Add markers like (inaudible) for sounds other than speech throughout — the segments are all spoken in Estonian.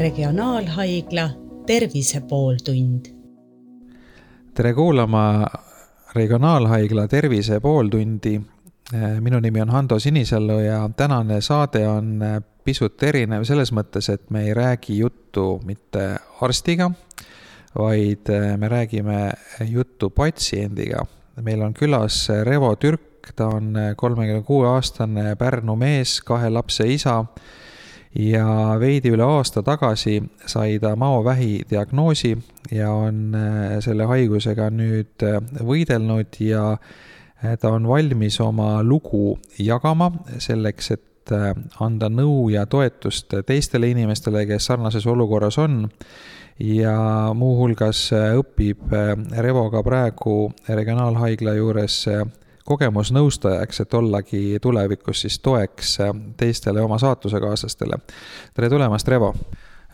Regionaalhaigla Tervise pooltund. tere kuulama Regionaalhaigla Tervise pooltundi. minu nimi on Hando Sinisalu ja tänane saade on pisut erinev selles mõttes, et me ei räägi juttu mitte arstiga, vaid me räägime juttu patsiendiga. meil on külas Revo Türk, ta on kolmekümne kuue aastane Pärnu mees, kahe lapse isa ja veidi üle aasta tagasi sai ta maovähi diagnoosi ja on äh, selle haigusega nüüd äh, võidelnud ja äh, ta on valmis oma lugu jagama selleks, et anda nõu ja toetust teistele inimestele, kes sarnases olukorras on. ja muuhulgas õpib Revo ka praegu regionaalhaigla juures kogemusnõustajaks, et ollagi tulevikus siis toeks äh, teistele oma saatusekaaslastele. tere tulemast, Revo!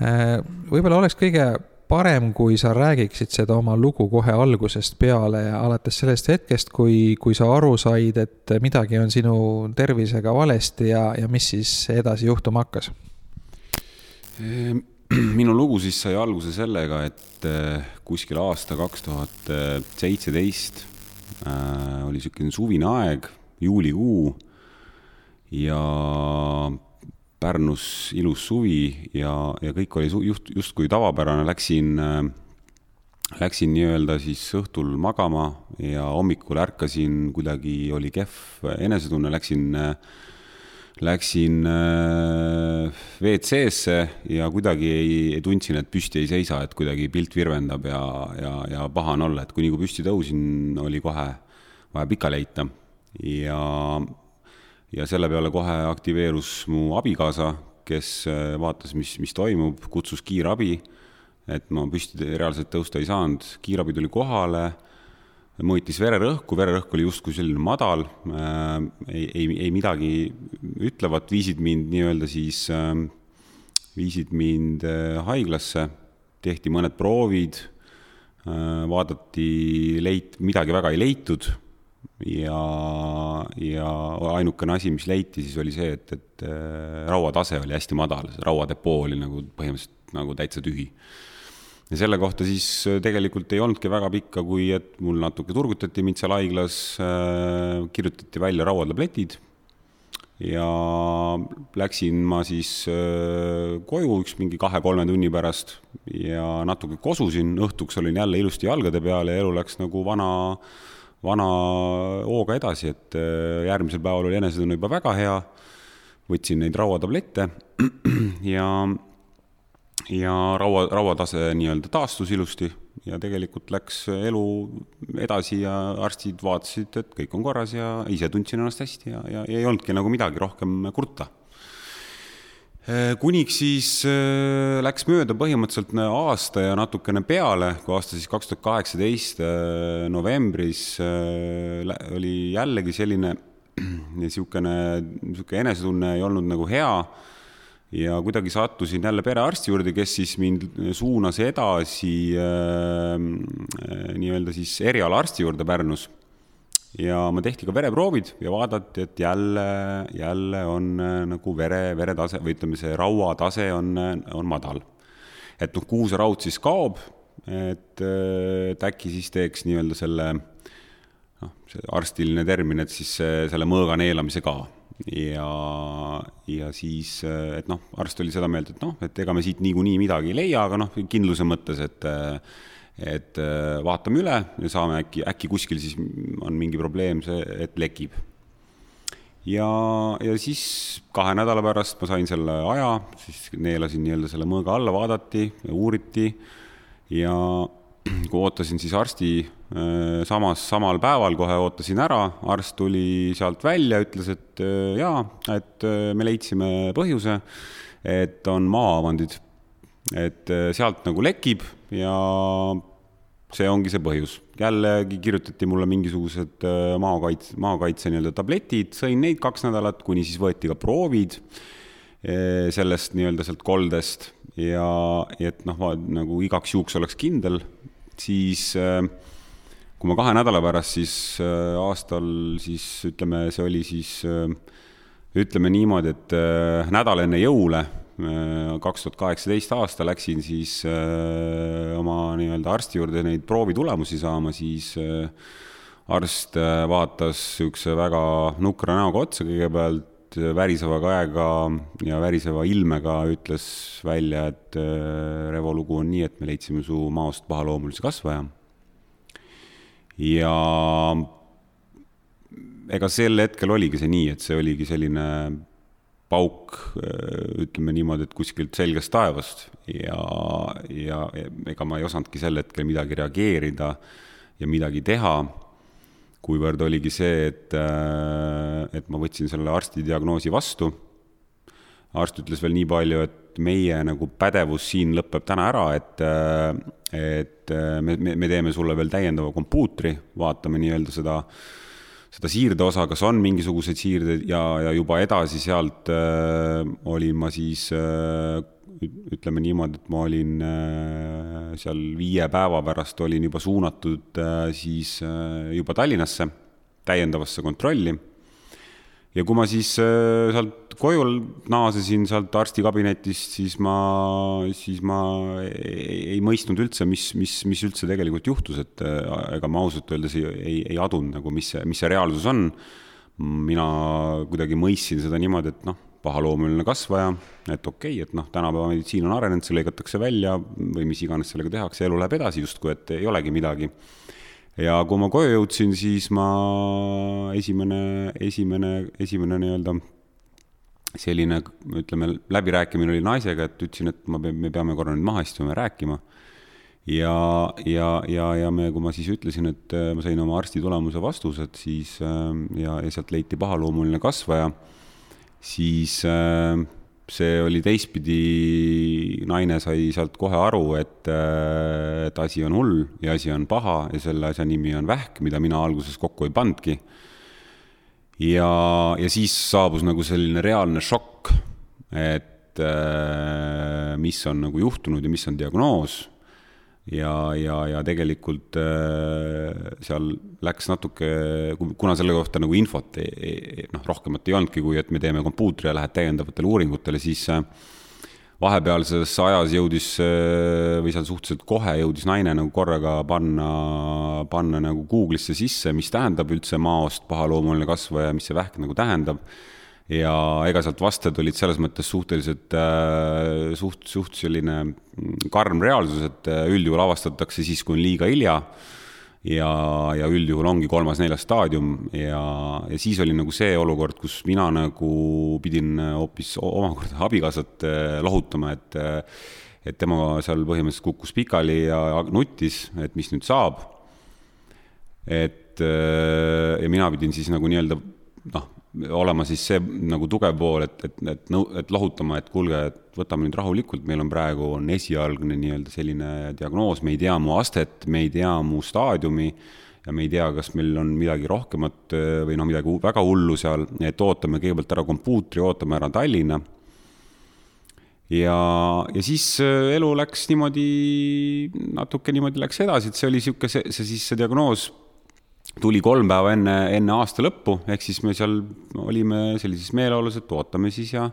Äh, võib-olla oleks kõige parem, kui sa räägiksid seda oma lugu kohe algusest peale ja alates sellest hetkest, kui, kui sa aru said, et midagi on sinu tervisega valesti ja, ja mis siis edasi juhtuma hakkas? Ehm, (clears throat) minu lugu siis sai alguse sellega, et äh, kuskil aasta kaks tuhat seitseteist oli niisugune suvine aeg, juulikuu ja Pärnus ilus suvi ja, ja kõik oli just, justkui tavapärane, läksin äh,, läksin nii-öelda siis õhtul magama ja hommikul ärkasin, kuidagi oli kehv enesetunne, läksin äh, läksin äh, WC-sse ja kuidagi ei, ei tundsin, et püsti ei seisa, et kuidagi pilt virvendab ja, ja, ja paha on olla, et kuni kui püsti tõusin, oli kohe vaja pikali heita. ja, ja selle peale kohe aktiveerus mu abikaasa, kes äh, vaatas, mis, mis toimub, kutsus kiirabi, et ma püsti reaalselt tõusta ei saanud, kiirabi tuli kohale mõõtis vererõhku, vererõhk oli justkui selline madal äh,, ei, ei, ei midagi ütlevat, viisid mind nii-öelda siis äh,, viisid mind äh, haiglasse, tehti mõned proovid äh,, vaadati, leit-, midagi väga ei leitud ja, ja ainukene asi, mis leiti siis oli see, et, et äh, rauatase oli hästi madal, rauadepoo oli nagu põhimõtteliselt nagu täitsa tühi ja selle kohta siis äh, tegelikult ei olnudki väga pikka, kui et mul natuke turgutati mind seal haiglas äh,, kirjutati välja rauatabletid ja läksin ma siis äh, koju üks mingi kahe-kolme tunni pärast ja natuke kosusin, õhtuks olin jälle ilusti jalgade peal ja elu läks nagu vana, vana hooga edasi, et järgmisel päeval oli enesetunne juba väga hea, võtsin neid rauatablette (clears throat) ja ja raua, rauatase nii-öelda taastus ilusti ja tegelikult läks elu edasi ja arstid vaatasid, et kõik on korras ja ise tundsin ennast hästi ja, ja, ja ei olnudki nagu midagi rohkem kurta. kuniks siis äh, läks mööda põhimõtteliselt aasta ja natukene peale, kui aasta siis kaks tuhat kaheksateist äh, novembris äh, oli jällegi selline (clears throat) niisugune, niisugune enesetunne ei olnud nagu hea ja kuidagi sattusin jälle perearsti juurde, kes siis mind suunas edasi äh, nii-öelda siis erialaarsti juurde Pärnus. ja ma tehti ka vereproovid ja vaadati, et jälle, jälle on äh, nagu vere, veretase või ütleme, see rauatase on, on madal. et noh, kuhu see raud siis kaob, et, äh, et äkki siis teeks nii-öelda selle noh, see arstiline termin, et siis selle mõõga neelamise ka ja, ja siis, et noh, arst oli seda meelt, et noh, et ega me siit niikuinii midagi ei leia, aga noh, kindluse mõttes, et et vaatame üle ja saame äkki, äkki kuskil siis on mingi probleem see, et lekib. ja, ja siis kahe nädala pärast ma sain selle aja, siis neelasin nii-öelda selle mõõga alla, vaadati, uuriti ja (clears throat) kui ootasin siis arsti äh, samas, samal päeval kohe ootasin ära, arst tuli sealt välja, ütles, et äh, jaa, et äh, me leidsime põhjuse, et on maaavandid. et sealt nagu lekib ja see ongi see põhjus. jällegi kirjutati mulle mingisugused maakaitse, maakaitse nii-öelda tabletid, sõin neid kaks nädalat, kuni siis võeti ka proovid sellest nii-öelda sealt koldest ja et noh, nagu igaks juhuks oleks kindel, siis äh, kui ma kahe nädala pärast siis äh, aastal siis ütleme, see oli siis äh, ütleme niimoodi, et nädal enne jõule kaks tuhat kaheksateist aasta läksin siis oma nii-öelda arsti juurde neid proovitulemusi saama, siis arst vaatas niisuguse väga nukra näoga otsa kõigepealt, väriseva käega ja väriseva ilmega ütles välja, et Revo lugu on nii, et me leidsime su maost pahaloomulise kasvaja. ja ega sel hetkel oligi see nii, et see oligi selline pauk, ütleme niimoodi, et kuskilt selgest taevast ja, ja ega ma ei osanudki sel hetkel midagi reageerida ja midagi teha, kuivõrd oligi see, et, et ma võtsin selle arsti diagnoosi vastu. arst ütles veel nii palju, et meie nagu pädevus siin lõpeb täna ära, et, et me, me, me teeme sulle veel täiendava kompuutri, vaatame nii-öelda seda äh, seda siirdeosa, kas on mingisuguseid siirdeid ja, ja juba edasi sealt äh, olin ma siis äh, ütleme niimoodi, et ma olin äh, seal viie päeva pärast olin juba suunatud äh, siis äh, juba Tallinnasse täiendavasse kontrolli ja kui ma siis sealt koju naasesin sealt arstikabinetist, siis ma, siis ma ei, mõistnud üldse, mis, mis, mis üldse tegelikult juhtus, et ega ma ausalt öeldes ei, ei, ei adunud nagu, mis see, mis see reaalsus on. mina kuidagi mõistsin seda niimoodi, et noh, pahaloomuline kasvaja, et okei okay,, et noh, tänapäeva meditsiin on arenenud, see lõigatakse välja või mis iganes sellega tehakse, elu läheb edasi justkui, et ei olegi midagi ja kui ma koju jõudsin, siis ma esimene, esimene, esimene nii-öelda selline, ütleme, läbirääkimine oli naisega, et ütlesin, et ma, me peame korra nüüd maha istuma ja rääkima. ja, ja, ja, ja me, kui ma siis ütlesin, et äh, ma sain oma arsti tulemuse vastused, siis ähm, ja, ja sealt leiti pahaloomuline kasvaja, siis äh, see oli teistpidi, naine sai sealt kohe aru, et, äh, et asi on hull ja asi on paha ja selle asja nimi on vähk, mida mina alguses kokku ei pannudki. ja, ja siis saabus nagu selline reaalne šokk, et äh, mis on nagu juhtunud ja mis on diagnoos ja, ja, ja tegelikult äh, seal läks natuke, kuna selle kohta nagu infot noh, rohkemat ei olnudki, kui et me teeme kompuutri ja lähed täiendavatele uuringutele, siis äh, vahepealses ajas jõudis äh, või seal suhteliselt kohe jõudis naine nagu korraga panna, panna nagu Google'isse sisse, mis tähendab üldse maost pahaloomuline kasvaja, mis see vähk nagu tähendab ja ega sealt vastajad olid selles mõttes suhteliselt äh, suht, suht selline mm, karm reaalsus, et äh, üldjuhul avastatakse siis, kui on liiga hilja ja, ja üldjuhul ongi kolmas-neljas staadium ja, ja siis oli nagu see olukord, kus mina nagu pidin hoopis omakorda abikaasat äh, lohutama, et et tema seal põhimõtteliselt kukkus pikali ja nuttis, et mis nüüd saab. et ja mina pidin siis nagu nii-öelda noh, olema siis see nagu tugev pool, et, et, et nõu-, et lohutama, et kuulge, et võtame nüüd rahulikult, meil on praegu, on esialgne nii-öelda selline diagnoos, me ei tea mu astet, me ei tea mu staadiumi ja me ei tea, kas meil on midagi rohkemat või noh, midagi väga hullu seal, et ootame kõigepealt ära kompuutri, ootame ära Tallinna. ja, ja siis äh, elu läks niimoodi, natuke niimoodi läks edasi, et see oli niisugune, see, see siis see diagnoos tuli kolm päeva enne, enne aasta lõppu, ehk siis me seal olime sellises meeleolus, et ootame siis ja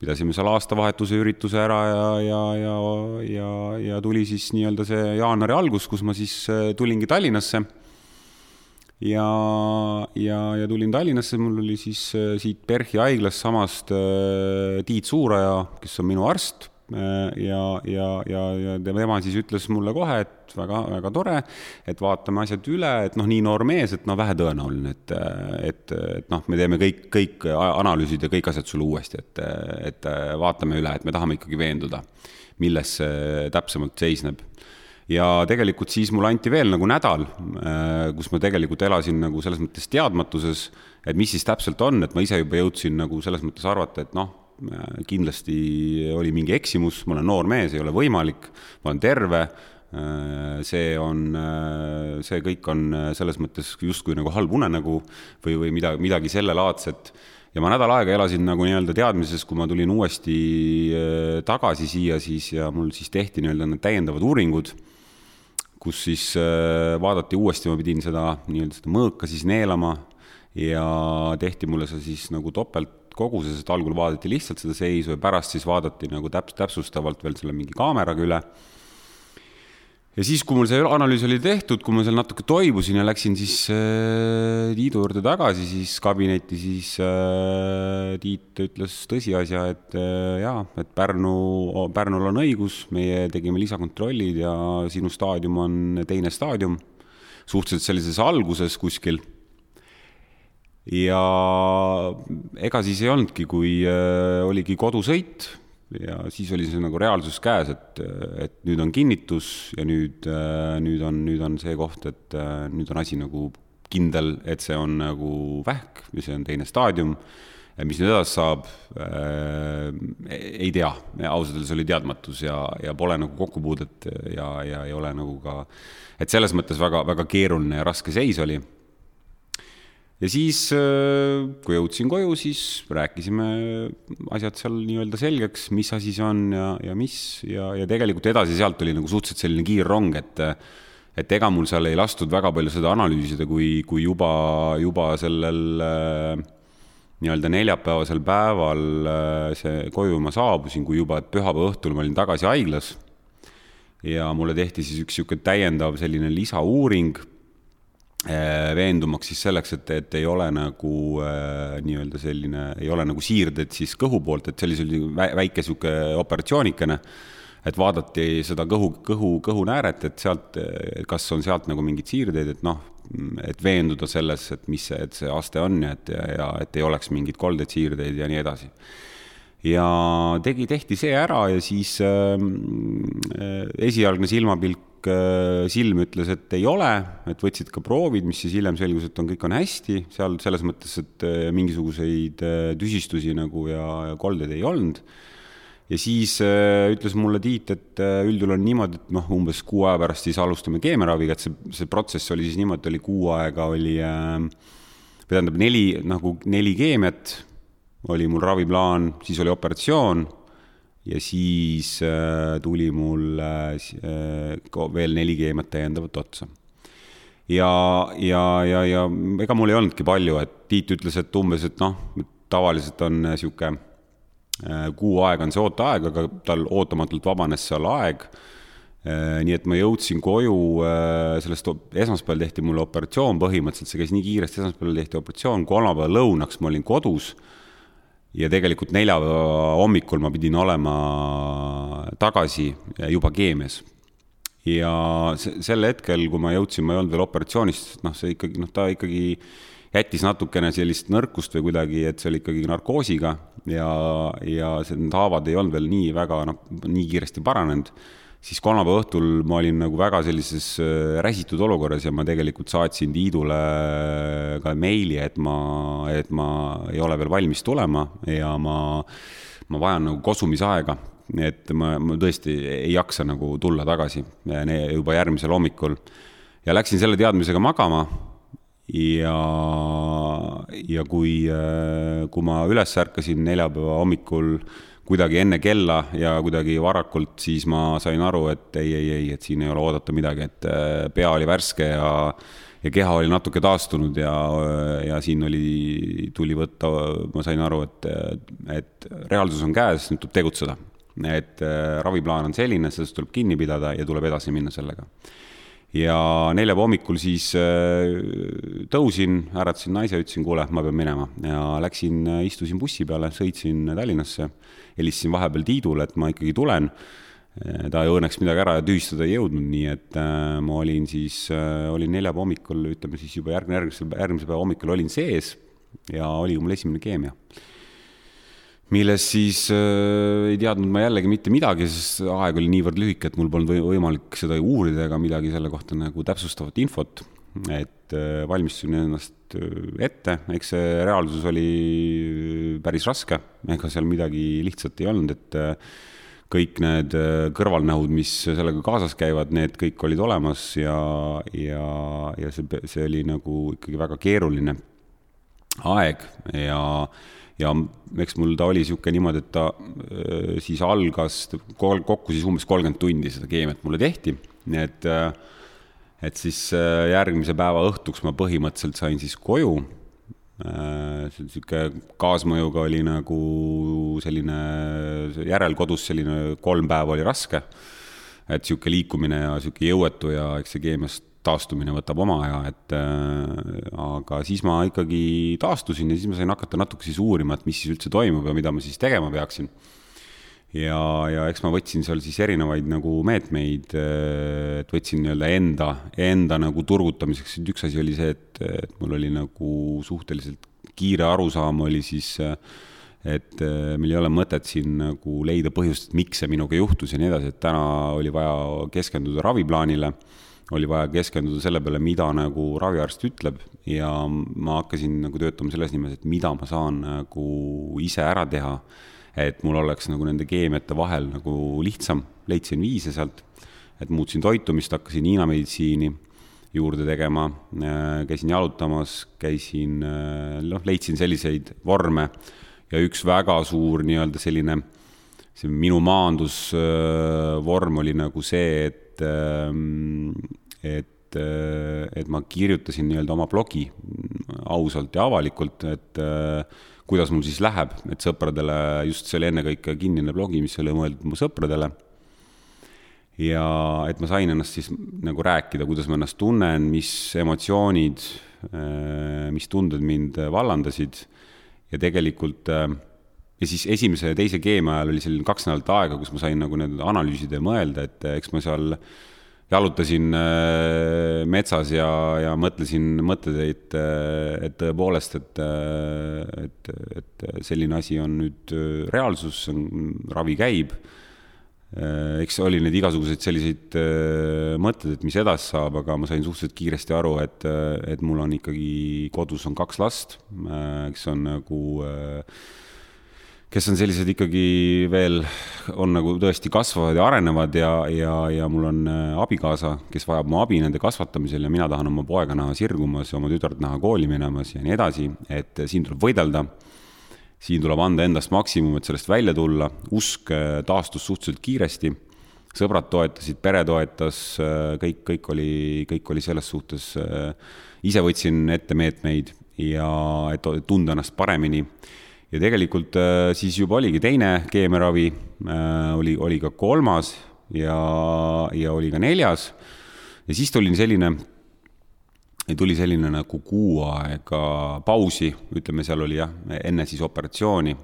pidasime seal aastavahetuse ürituse ära ja, ja, ja, ja, ja tuli siis nii-öelda see jaanuari algus, kus ma siis äh, tulingi Tallinnasse. ja, ja, ja tulin Tallinnasse, mul oli siis äh, siit PERH-i haiglast samast äh, Tiit Suuraja, kes on minu arst ja, ja, ja, ja tema siis ütles mulle kohe, et väga, väga tore, et vaatame asjad üle, et noh, nii noor mees, et noh, vähetõenäoline, et, et, et noh, me teeme kõik, kõik analüüsid ja kõik asjad sulle uuesti, et, et vaatame üle, et me tahame ikkagi veenduda, milles see täpsemalt seisneb. Ja tegelikult siis mulle anti veel nagu nädal, kus ma tegelikult elasin nagu selles mõttes teadmatuses, et mis siis täpselt on, et ma ise juba jõudsin nagu selles mõttes arvata, et noh Äh, kindlasti oli mingi eksimus, ma olen noor mees, ei ole võimalik, ma olen terve, see on, see kõik on selles mõttes justkui nagu halb unenägu või, või midagi, midagi sellelaadset. ja ma nädal aega elasin nagu nii-öelda teadmises, kui ma tulin uuesti tagasi siia, siis ja mul siis tehti nii-öelda need täiendavad uuringud, kus siis vaadati uuesti, ma pidin seda nii-öelda seda mõõka siis neelama ja tehti mulle see siis nagu topelt koguses, et algul vaadati lihtsalt seda seisu ja pärast siis vaadati nagu täp-, täpsustavalt veel selle mingi kaameraga üle ja siis, kui mul see analüüs oli tehtud, kui ma seal natuke toibusin ja läksin siis äh, Tiidu juurde tagasi, siis kabinetti, siis äh, Tiit ütles tõsiasja, et äh, jaa, et Pärnu, Pärnul on õigus, meie tegime lisakontrollid ja sinu staadium on teine staadium, suhteliselt sellises alguses kuskil. Ja ega siis ei olnudki, kui äh, oligi kodusõit ja siis oli see nagu reaalsus käes, et, et nüüd on kinnitus ja nüüd, nüüd on, nüüd on see koht, et nüüd on asi nagu kindel, et see on nagu vähk ja see on teine staadium. mis nüüd edasi saab äh,, ei tea, ausalt öeldes oli teadmatus ja, ja pole nagu kokkupuudet ja, ja ei ole nagu ka, et selles mõttes väga, väga keeruline ja raske seis oli ja siis, äh, kui jõudsin koju, siis rääkisime asjad seal nii-öelda selgeks, mis asi see on ja, ja mis ja, ja tegelikult edasi sealt oli nagu suhteliselt selline kiirrong, et et ega mul seal ei lastud väga palju seda analüüsida, kui, kui juba, juba sellel äh, nii-öelda neljapäevasel päeval äh, see koju ma saabusin, kui juba, pühapäeva õhtul ma olin tagasi haiglas. ja mulle tehti siis üks niisugune täiendav selline lisauuring veendumaks siis selleks, et, et ei ole nagu äh, nii-öelda selline, ei ole nagu siirded siis kõhu poolt, et selline väike sihuke operatsioonikene, et vaadati seda kõhu, kõhu, kõhunääret, et sealt, kas on sealt nagu mingeid siirdeid, et noh, et veenduda selles, et mis see, et see aste on ja et, ja et ei oleks mingeid koldeid, siirdeid ja nii edasi. Ja tegi, tehti see ära ja siis ähm, äh, esialgne silmapilk Äh, silm ütles, et ei ole, et võtsid ka proovid, mis siis hiljem selgus, et on, kõik on hästi, seal selles mõttes, et äh, mingisuguseid äh, tüsistusi nagu ja, ja koldeid ei olnud. ja siis ütles mulle Tiit, et üldjuhul on niimoodi, et noh, umbes kuu aja pärast siis alustame keemiaraviga, et see, see protsess oli siis niimoodi, oli kuu aega oli äh,, või tähendab neli, nagu neli keemiat oli mul raviplaan, siis oli operatsioon ja siis äh, tuli mul äh, veel neli keemiat täiendavat otsa. ja, ja, ja, ja ega mul ei olnudki palju, et Tiit ütles, et umbes, et noh, tavaliselt on niisugune äh, kuu aega on see ooteaeg, aga tal ootamatult vabanes seal aeg nii et ma jõudsin koju, sellest esmaspäeval tehti mulle operatsioon põhimõtteliselt, see käis nii kiiresti, esmaspäeval tehti operatsioon, kolmapäeva lõunaks ma olin kodus ja tegelikult neljapäeva hommikul ma pidin olema tagasi juba keemias. ja sel hetkel, kui ma jõudsin, ma ei olnud veel operatsioonis, noh, see ikkagi, noh, ta ikkagi jättis natukene sellist nõrkust või kuidagi, et see oli ikkagi narkoosiga ja, ja need haavad ei olnud veel nii väga, noh, nii kiiresti paranenud siis kolmapäeva õhtul ma olin nagu väga sellises äh, räsitud olukorras ja ma tegelikult saatsin Tiidule äh, ka meili, et ma, et ma ei ole veel valmis tulema ja ma, ma vajan nagu kosumisaega. et ma, ma tõesti ei jaksa nagu tulla tagasi juba järgmisel hommikul. ja läksin selle teadmisega magama ja, ja kui, äh, kui ma üles ärkasin neljapäeva hommikul kuidagi enne kella ja kuidagi varakult, siis ma sain aru, et ei, ei, ei, et siin ei ole oodata midagi, et äh, pea oli värske ja ja keha oli natuke taastunud ja, ja siin oli, tuli võtta, ma sain aru, et, et reaalsus on käes, nüüd tuleb tegutseda. et äh, raviplaan on selline, sellest tuleb kinni pidada ja tuleb edasi minna sellega ja neljapäeva hommikul siis äh, tõusin, äratasin naise, ütlesin, kuule, ma pean minema. Ja läksin, istusin bussi peale, sõitsin Tallinnasse. Helistasin vahepeal Tiidule, et ma ikkagi tulen. ta õnneks midagi ära tühistada ei jõudnud, nii et äh, ma olin siis äh,, olin neljapäeva hommikul, ütleme siis juba järgmine, järgmise, järgmise päeva hommikul olin sees ja oligi mul esimene keemia milles siis äh, ei teadnud ma jällegi mitte midagi, sest aeg oli niivõrd lühike, et mul polnud võimalik seda uurida ega midagi selle kohta nagu täpsustavat infot. et äh, valmistasin ennast Äh, ette, eks see reaalsus oli päris raske, ega seal midagi lihtsat ei olnud, et äh, kõik need äh, kõrvalnähud, mis sellega kaasas käivad, need kõik olid olemas ja, ja, ja see, see oli nagu ikkagi väga keeruline aeg ja, ja eks mul ta oli niisugune niimoodi, et ta siis algas, kokku siis umbes kolmkümmend tundi seda keemiat mulle tehti, nii et äh, et siis äh, järgmise päeva õhtuks ma põhimõtteliselt sain siis koju see niisugune kaasmõjuga oli nagu selline järelkodus selline kolm päeva oli raske. et niisugune liikumine ja niisugune jõuetu ja eks see keemiast taastumine võtab oma aja, et äh, aga siis ma ikkagi taastusin ja siis ma sain hakata natuke siis uurima, et mis siis üldse toimub ja mida ma siis tegema peaksin. ja, ja eks ma võtsin seal siis erinevaid nagu meetmeid, äh, et võtsin nii-öelda enda, enda nagu turgutamiseks, et üks asi oli see, et, et mul oli nagu suhteliselt kiire arusaam oli siis äh, et meil ei ole mõtet siin nagu leida põhjust, et miks see minuga juhtus ja nii edasi, et täna oli vaja keskenduda raviplaanile oli vaja keskenduda selle peale, mida nagu raviarst ütleb. Ja ma hakkasin nagu töötama selles nimes, et mida ma saan nagu ise ära teha, et mul oleks nagu nende keemiate vahel nagu lihtsam, leidsin viise sealt, et muutsin toitumist, hakkasin Hiina meditsiini juurde tegema, käisin jalutamas, käisin, noh, leidsin selliseid vorme. Ja üks väga suur nii-öelda selline, see minu maandusvorm oli nagu see, et et, ähm, et, äh, et ma kirjutasin nii-öelda oma blogi ausalt ja avalikult, et äh, kuidas mul siis läheb, et sõpradele, just see oli ennekõike kinnine blogi, mis oli mõeldud mu sõpradele. ja et ma sain ennast siis nagu rääkida, kuidas ma ennast tunnen, mis emotsioonid, äh, mis tunded mind vallandasid ja tegelikult ja siis esimese ja teise keemia ajal oli selline kaks nädalat aega, kus ma sain nagu need analüüsida ja mõelda, et eks ma seal jalutasin äh, metsas ja, ja mõtlesin mõtteid, äh, et tõepoolest, et, et, et selline asi on nüüd reaalsus, ravi käib. eks oli neid igasuguseid selliseid mõtteid, et mis edasi saab, aga ma sain suhteliselt kiiresti aru, et, et mul on ikkagi kodus on kaks last, kes on nagu äh, kes on sellised ikkagi veel, on nagu tõesti kasvavad ja arenevad ja, ja, ja mul on äh, abikaasa, kes vajab mu abi nende kasvatamisel ja mina tahan oma poega näha sirgumas ja oma tütart näha kooli minemas ja nii edasi, et äh, siin tuleb võidelda. siin tuleb anda endast maksimum, et sellest välja tulla, usk äh, taastus suhteliselt kiiresti, sõbrad toetasid, pere toetas, kõik, kõik oli, kõik oli selles suhtes, ise võtsin ette meetmeid ja et tunda ennast paremini ja tegelikult äh, siis juba oligi teine keemiaravi, äh, oli, oli ka kolmas ja, ja oli ka neljas. ja siis tuli selline, tuli selline nagu kuu aega pausi, ütleme, seal oli jah, enne siis operatsiooni.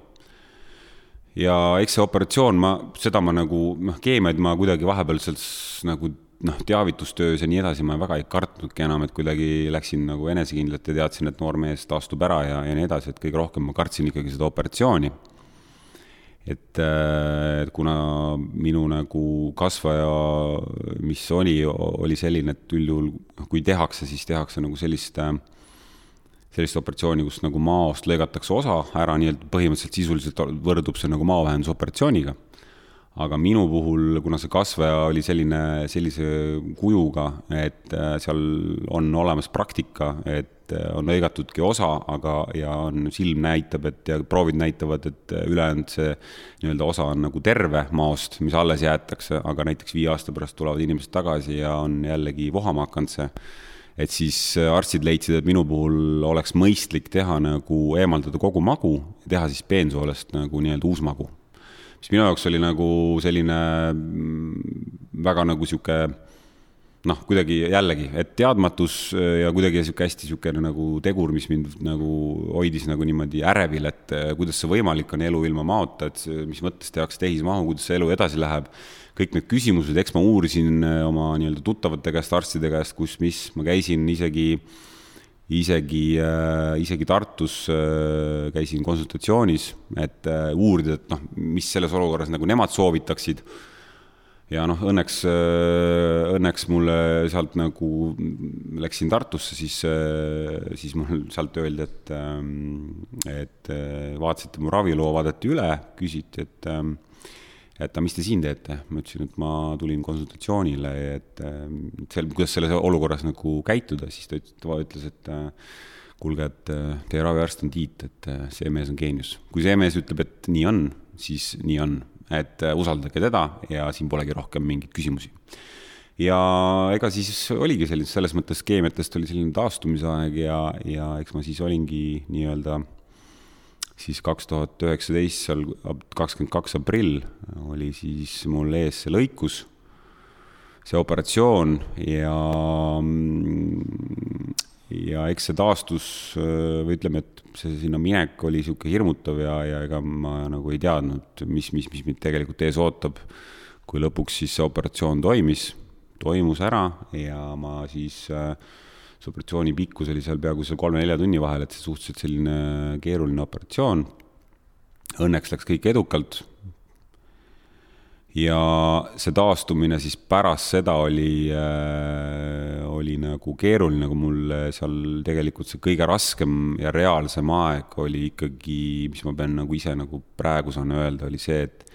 ja eks see operatsioon, ma, seda ma nagu, noh, keemiaid ma kuidagi vahepeal seal nagu noh, teavitustöös ja nii edasi ma väga ei kartnudki enam, et kuidagi läksin nagu enesekindlalt ja teadsin, et noor mees taastub ära ja, ja nii edasi, et kõige rohkem ma kartsin ikkagi seda operatsiooni. et, äh, et kuna minu nagu kasvaja, mis oli, oli selline, et üldjuhul noh, kui tehakse, siis tehakse nagu sellist äh, sellist operatsiooni, kus nagu maost lõigatakse osa ära, nii-öelda põhimõtteliselt sisuliselt võrdub see nagu maovähendusoperatsiooniga aga minu puhul, kuna see kasvaja oli selline, sellise kujuga, et äh, seal on olemas praktika, et äh, on lõigatudki osa, aga, ja on, silm näitab, et ja proovid näitavad, et äh, ülejäänud see nii-öelda osa on nagu terve maost, mis alles jäetakse, aga näiteks viie aasta pärast tulevad inimesed tagasi ja on jällegi vohama hakanud see et siis arstid leidsid, et minu puhul oleks mõistlik teha nagu, eemaldada kogu magu, teha siis peensoolest nagu nii-öelda uus magu mis minu jaoks oli nagu selline mm, väga nagu sihuke noh, kuidagi jällegi, et teadmatus ja kuidagi sihuke hästi niisugune nagu tegur, mis mind nagu hoidis nagu niimoodi ärevil, et eh, kuidas see võimalik on elu ilma maota, et mis mõttes tehakse tehismahu, kuidas see elu edasi läheb. kõik need küsimused, eks ma uurisin eh, oma nii-öelda tuttavate käest, arstide käest, kus, mis, ma käisin isegi äh, isegi, äh, isegi Tartus äh, käisin konsultatsioonis, et äh, uurida, et noh, mis selles olukorras nagu nemad soovitaksid. ja noh, õnneks, õnneks mulle sealt nagu läksin Tartusse, siis, siis mul sealt öeldi, et, et vaatasite mu raviloo, vaadati üle, küsiti, et et mis te siin teete? ma ütlesin, et ma tulin konsultatsioonile, et seal, kuidas selles olukorras nagu käituda, siis ta ütles, ta ütles, et kuulge, et teie raviarst on Tiit, et see mees on geenius. kui see mees ütleb, et nii on, siis nii on, et usaldage teda ja siin polegi rohkem mingeid küsimusi. ja ega siis oligi selline, selles mõttes keemiatest oli selline taastumisaeg ja, ja eks ma siis olingi nii-öelda siis kaks tuhat üheksateist, seal kakskümmend kaks aprill oli siis mul ees see lõikus, see operatsioon ja, ja eks see taastus või ütleme, et see sinna minek oli niisugune hirmutav ja, ja ega ma nagu ei teadnud, mis, mis, mis mind tegelikult ees ootab, kui lõpuks siis see operatsioon toimis toimus ära ja ma siis äh, see operatsiooni pikkus oli seal peaaegu seal kolme-nelja tunni vahel, et see suhteliselt selline keeruline operatsioon. Õnneks läks kõik edukalt. ja see taastumine siis pärast seda oli äh,, oli nagu keeruline, kui mul seal tegelikult see kõige raskem ja reaalsem aeg oli ikkagi, mis ma pean nagu ise nagu praegu saan öelda, oli see, et,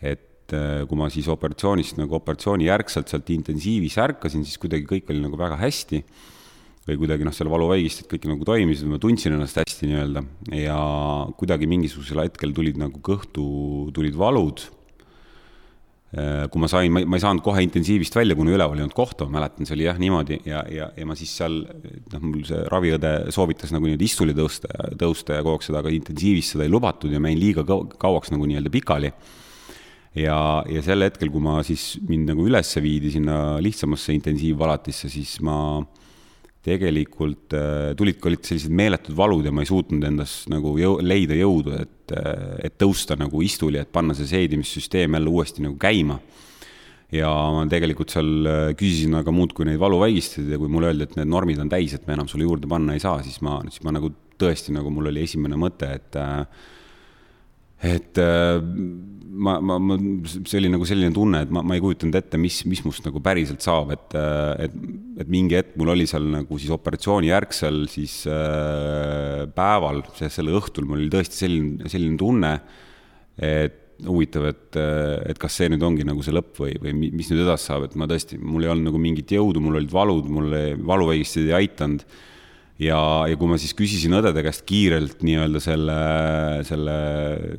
et et äh, kui ma siis operatsioonist nagu operatsiooni järgselt sealt intensiivis ärkasin, siis kuidagi kõik oli nagu väga hästi. Või kuidagi noh, seal valuvaigistid kõik nagu toimisid, ma tundsin ennast hästi nii-öelda. Ja kuidagi mingisugusel hetkel tulid nagu kõhtu, tulid valud. Äh, kui ma sain, ma ei, saanud kohe intensiivist välja, kuna üleval ei olnud kohta, ma mäletan, see oli jah niimoodi. Ja, ja, ja ma siis seal, noh, mul see raviõde soovitas nagu nii-öelda istuli tõusta, tõusta ja kogu aeg seda, aga intensiivis seda ei lubatud ja ma jäin liiga kauaks nagu nii-öelda pikali. Ja, ja sel hetkel, kui ma siis, mind nagu ülesse viidi sinna lihtsamasse intensiivvalatisse, siis ma tegelikult äh, tulid, olid sellised meeletud valud ja ma ei suutnud endas nagu jõu, leida jõudu, et, äh, et tõusta nagu istuli, et panna see seedimissüsteem jälle uuesti nagu käima. ja ma tegelikult seal äh, küsisin aga muudkui neid valuvaigisteid ja kui mulle öeldi, et need normid on täis, et me enam sulle juurde panna ei saa, siis ma, siis ma nagu tõesti nagu mul oli esimene mõte, et et ma, ma, ma, see oli nagu selline tunne, et ma, ma ei kujutanud ette, mis, mis must nagu päriselt saab, et, et, et mingi hetk mul oli seal nagu siis operatsiooni järgsel siis äh, päeval, selle õhtul mul oli tõesti selline, selline tunne, et huvitav, et, et kas see nüüd ongi nagu see lõpp või, või mis nüüd edasi saab, et ma tõesti, mul ei olnud nagu mingit jõudu, mul olid valud, mul valuvaigistid ei aidanud ja, ja kui ma siis küsisin õdede käest kiirelt nii-öelda selle, selle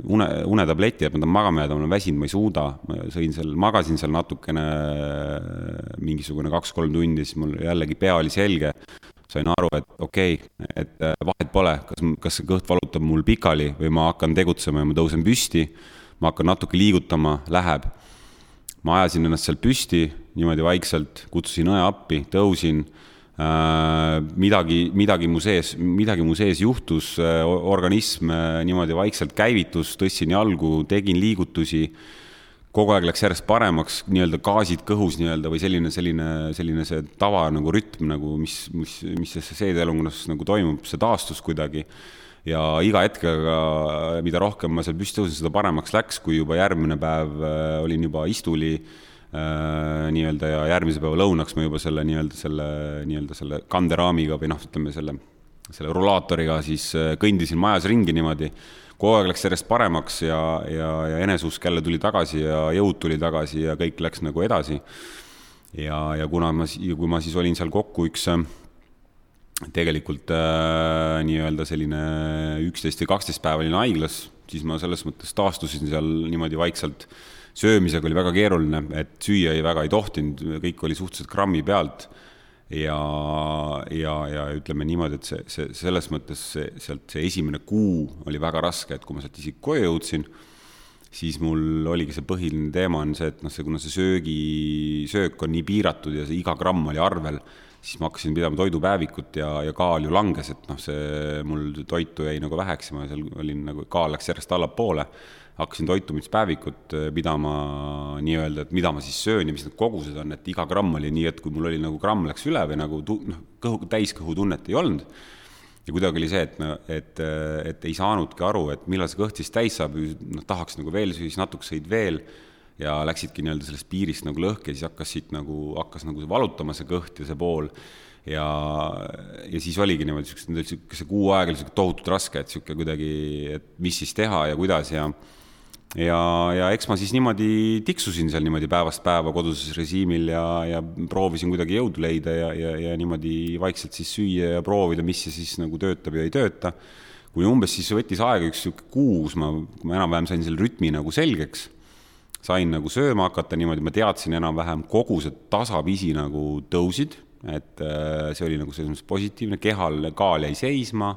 une, unetableti, et ma tahan magama jääda, ma olen väsinud, ma ei suuda, ma sõin seal, magasin seal natukene, mingisugune kaks-kolm tundi, siis mul jällegi pea oli selge. sain aru, et okei okay,, et vahet pole, kas, kas see kõht valutab mul pikali või ma hakkan tegutsema ja ma tõusen püsti, ma hakkan natuke liigutama, läheb. ma ajasin ennast sealt püsti niimoodi vaikselt, kutsusin õe appi, tõusin Äh, midagi, midagi mu sees, midagi mu sees juhtus, äh, organism äh, niimoodi vaikselt käivitus, tõstsin jalgu, tegin liigutusi, kogu aeg läks järjest paremaks, nii-öelda gaasid kõhus nii-öelda või selline, selline, selline see tava nagu rütm nagu, mis, mis, mis seedeelungunas nagu toimub, see taastus kuidagi. ja iga hetkega, mida rohkem ma seal püsti tõusin, seda paremaks läks, kui juba järgmine päev olin juba istuli Äh, nii-öelda ja järgmise päeva lõunaks ma juba selle nii-öelda selle, nii-öelda selle kanderaamiga või noh, ütleme selle, selle rulaatoriga siis äh, kõndisin majas ringi niimoodi. kogu aeg läks järjest paremaks ja, ja, ja eneseusk jälle tuli tagasi ja jõud tuli tagasi ja kõik läks nagu edasi. ja, ja kuna ma, kui ma siis olin seal kokku üks äh, tegelikult äh, nii-öelda selline üksteist või kaksteist päeva olin haiglas, siis ma selles mõttes taastusin seal niimoodi vaikselt söömisega oli väga keeruline, et süüa ei väga ei tohtinud, kõik oli suhteliselt grammi pealt. ja, ja, ja ütleme niimoodi, et see, see selles mõttes see sealt see esimene kuu oli väga raske, et kui ma sealt isegi koju jõudsin, siis mul oligi see põhiline teema on see, et noh, see, kuna see söögi, söök on nii piiratud ja see iga gramm oli arvel, siis ma hakkasin pidama toidupäevikut ja, ja kaal ju langes, et noh, see mul toitu jäi nagu väheks ja ma seal olin nagu, kaal läks järjest allapoole. Hakkasin toitumispäevikut äh, pidama nii-öelda, et mida ma siis söön ja mis need kogused on, et iga gramm oli nii, et kui mul oli nagu gramm läks üle või nagu noh, kõhu, täiskõhutunnet ei olnud, ja kuidagi oli see, et et, et ei saanudki aru, et millal see kõht siis täis saab, noh, tahaks nagu veel süüa, siis natuke sõid veel ja läksidki nii-öelda sellest piirist nagu lõhki ja siis hakkas siit nagu, hakkas nagu valutama see kõht ja see pool ja, ja siis oligi niimoodi, niisugune, see kuu aega oli niisugune tohutult raske, et niisugune kuidagi, et mis siis teha ja kuidas ja ja, ja eks ma siis niimoodi tiksusin seal niimoodi päevast päeva koduses režiimil ja, ja proovisin kuidagi jõudu leida ja, ja, ja niimoodi vaikselt siis süüa ja proovida, mis see siis nagu töötab ja ei tööta. kui umbes siis võttis aega üks niisugune kuu, kus ma, ma enam-vähem sain selle rütmi nagu selgeks, sain nagu sööma hakata niimoodi, ma teadsin enam-vähem, kogused tasapisi nagu tõusid, et äh, see oli nagu selles mõttes positiivne, kehal kaal jäi seisma,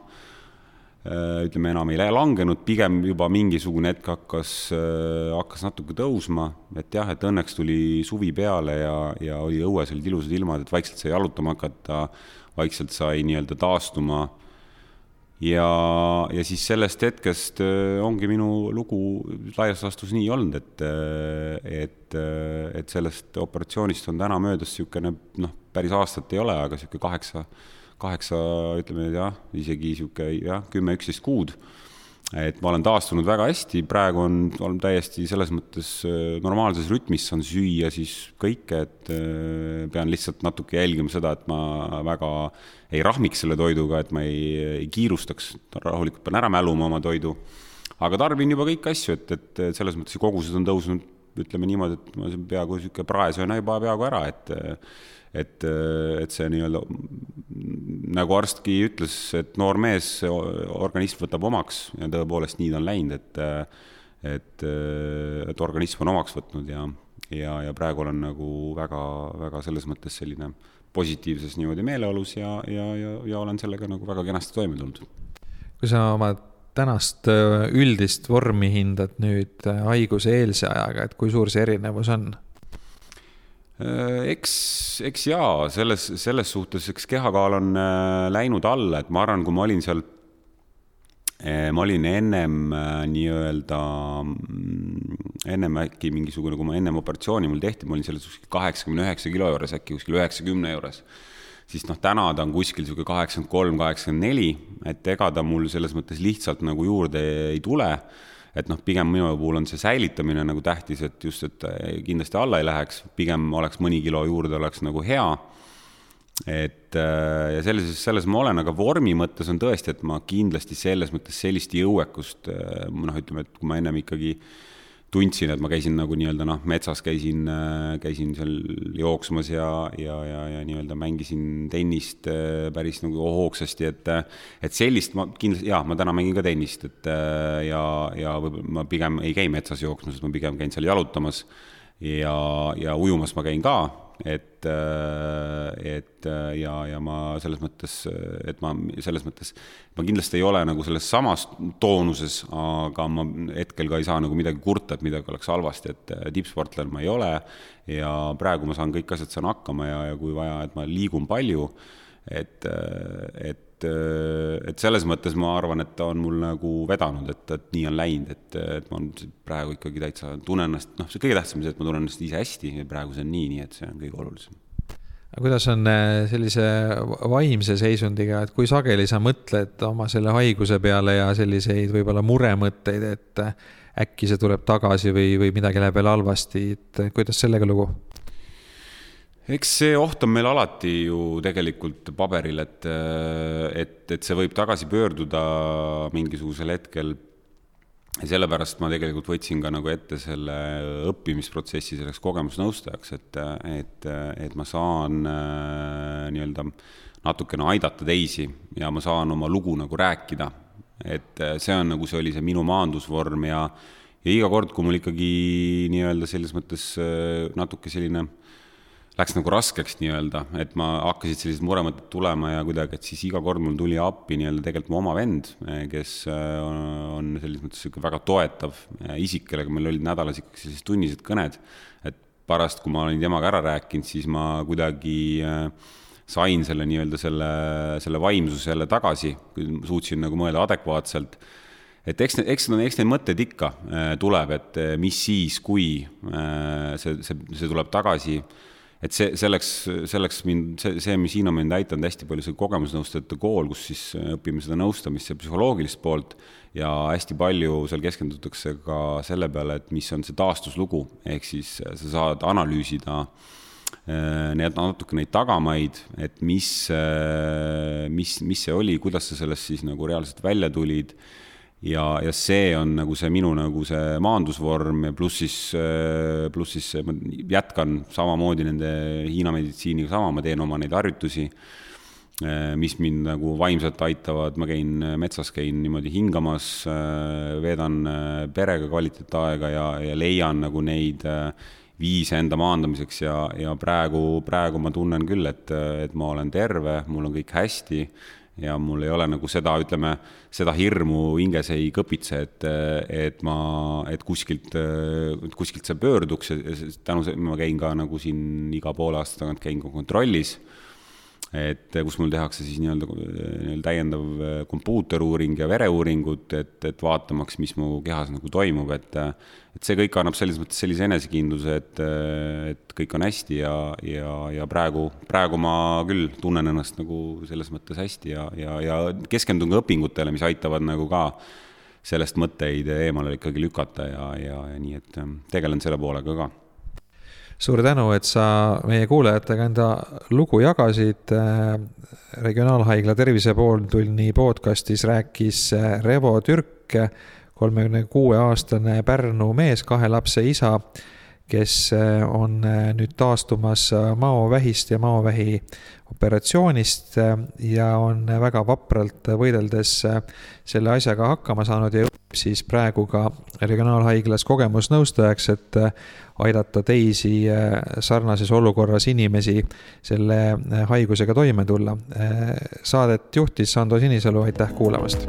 äh, ütleme, enam ei langenud, pigem juba mingisugune hetk hakkas, äh, hakkas natuke tõusma, et jah, et õnneks tuli suvi peale ja, ja oli õues olid ilusad ilmad, et vaikselt sai jalutama hakata, vaikselt sai nii-öelda taastuma ja, ja siis sellest hetkest äh, ongi minu lugu laias laastus nii olnud, et, äh, et, äh, et sellest operatsioonist on täna möödas niisugune noh, päris aastat ei ole, aga niisugune kaheksa, kaheksa, ütleme jah, isegi niisugune jah, kümme, üksteist kuud et ma olen taastunud väga hästi, praegu on, olen täiesti selles mõttes äh, normaalses rütmis, saan süüa siis kõike, et äh, pean lihtsalt natuke jälgima seda, et ma väga ei rahmiks selle toiduga, et ma ei, ei kiirustaks, rahulikult pean ära mäluma oma toidu. aga tarbin juba kõiki asju, et, et selles mõttes kogused on tõusnud, ütleme niimoodi, et ma peaaegu niisugune prae söön juba peaaegu ära, et et, et see nii-öelda, nagu arstki ütles, et noor mees, organism võtab omaks ja tõepoolest nii ta on läinud, et et, et organism on omaks võtnud ja, ja, ja praegu olen nagu väga, väga selles mõttes selline positiivses niimoodi meeleolus ja, ja, ja, ja olen sellega nagu väga kenasti toime tulnud. kui sa oma tänast üldist vormi hindad nüüd haiguse eelse ajaga, et kui suur see erinevus on? Äh, eks, eks jaa, selles, selles suhtes, eks kehakaal on äh, läinud alla, et ma arvan, kui ma olin seal, äh, ma olin ennem nii-öelda, mm, ennem äkki mingisugune, kui ma ennem operatsiooni mul tehti, ma olin selles kuskil kaheksakümne üheksa kilo juures, äkki kuskil üheksakümne juures siis noh, täna ta on kuskil niisugune kaheksakümmend kolm, kaheksakümmend neli, et ega ta mul selles mõttes lihtsalt nagu juurde ei tule et noh, pigem minu puhul on see säilitamine nagu tähtis, et just, et kindlasti alla ei läheks, pigem oleks mõni kilo juurde, oleks nagu hea. et äh, ja selles, selles ma olen, aga vormi mõttes on tõesti, et ma kindlasti selles mõttes sellist jõuekust äh, noh, ütleme, et kui ma ennem ikkagi tundsin, et ma käisin nagu nii-öelda noh, metsas käisin, äh, käisin seal jooksmas ja, ja, ja, ja nii-öelda mängisin tennist äh, päris nagu hoogsasti, et et sellist ma kindlasti, jaa, ma täna mängin ka tennist, et äh, ja, ja võib-olla ma pigem ei käi metsas jooksmas, ma pigem käin seal jalutamas ja, ja ujumas ma käin ka et, äh, et äh, ja, ja ma selles mõttes, et ma selles mõttes, ma kindlasti ei ole nagu selles samas toonuses, aga ma hetkel ka ei saa nagu midagi kurta, et midagi oleks halvasti, et äh, tippsportlane ma ei ole. Ja praegu ma saan kõik asjad saan hakkama ja, ja kui vaja, et ma liigun palju, et, et et selles mõttes ma arvan, et ta on mul nagu vedanud, et, et nii on läinud, et, et ma praegu ikkagi täitsa tunnen ennast, noh, see kõige tähtsam on see, et ma tunnen ennast ise hästi ja praegu see on nii, nii et see on kõige olulisem. aga kuidas on äh, sellise vaimse seisundiga, et kui sageli sa mõtled oma selle haiguse peale ja selliseid võib-olla muremõtteid, et äh, äkki see tuleb tagasi või, või midagi läheb veel halvasti, et kuidas sellega lugu? Eks see oht on meil alati ju tegelikult paberil, et, et, et see võib tagasi pöörduda mingisugusel hetkel. sellepärast ma tegelikult võtsin ka nagu ette selle õppimisprotsessi selleks kogemusnõustajaks, et, et, et ma saan äh, nii-öelda natukene aidata teisi ja ma saan oma lugu nagu rääkida. et see on nagu, see oli see minu maandusvorm ja, ja iga kord, kui mul ikkagi nii-öelda selles mõttes äh, natuke selline läks nagu raskeks nii-öelda, et ma hakkasid sellised muremõtted tulema ja kuidagi, et siis iga kord mul tuli appi nii-öelda tegelikult mu oma vend, kes äh, on selles mõttes niisugune väga toetav äh, isik, kellega meil olid nädalas ikkagi sellised tunnised kõned, et pärast, kui ma olin temaga ära rääkinud, siis ma kuidagi sain selle nii-öelda selle, selle vaimsuse jälle tagasi, suutsin nagu mõelda adekvaatselt. Et eks, eks, eks neid mõtteid ikka tuleb, et mis siis, kui see, see, see tuleb tagasi et see, selleks, selleks mind, see, see, mis siin on mind aidanud hästi palju, see kogemusnõustajate kool, kus siis õpime seda nõustamist ja psühholoogilist poolt. Ja hästi palju seal keskendutakse ka selle peale, et mis on see taastuslugu, ehk siis sa saad analüüsida äh, need natuke neid tagamaid, et mis, äh, mis, mis see oli, kuidas sa sellest siis nagu reaalselt välja tulid ja, ja see on nagu see minu nagu see maandusvorm ja pluss siis, äh, pluss siis ma jätkan samamoodi nende Hiina meditsiiniga sama, ma teen oma neid harjutusi. mis mind nagu vaimselt aitavad, ma käin metsas, käin niimoodi hingamas, veedan perega kvaliteetaega ja, ja leian nagu neid viise enda maandamiseks ja, ja praegu, praegu ma tunnen küll, et, et ma olen terve, mul on kõik hästi ja mul ei ole nagu seda, ütleme, seda hirmu hinges ei kõpitse, et, et ma, et kuskilt, kuskilt see pöörduks, tänu sellele ma käin ka nagu siin iga poole aasta tagant käin ka kontrollis et kus mul tehakse siis nii-öelda nii täiendav kompuuteruuring ja vereuuringud, et, et vaatamaks, mis mu kehas nagu toimub, et et see kõik annab selles mõttes sellise enesekindluse, et, et kõik on hästi ja, ja, ja praegu, praegu ma küll tunnen ennast nagu selles mõttes hästi ja, ja, ja keskendun ka õpingutele, mis aitavad nagu ka sellest mõtteid eemale ikkagi lükata ja, ja, ja nii, et tegelen selle poolega ka suur tänu, et sa meie kuulajatega enda lugu jagasid. regionaalhaigla Tervise pooltunni podcastis rääkis Revo Türk, kolmekümne kuue aastane Pärnu mees, kahe lapse isa, kes on nüüd taastumas maovähist ja maovähi operatsioonist ja on väga vapralt võideldes selle asjaga hakkama saanud ja siis praegu ka regionaalhaiglas kogemusnõustajaks, et aidata teisi sarnases olukorras inimesi selle haigusega toime tulla. Saadet juhtis Sando Sinisalu, aitäh kuulamast.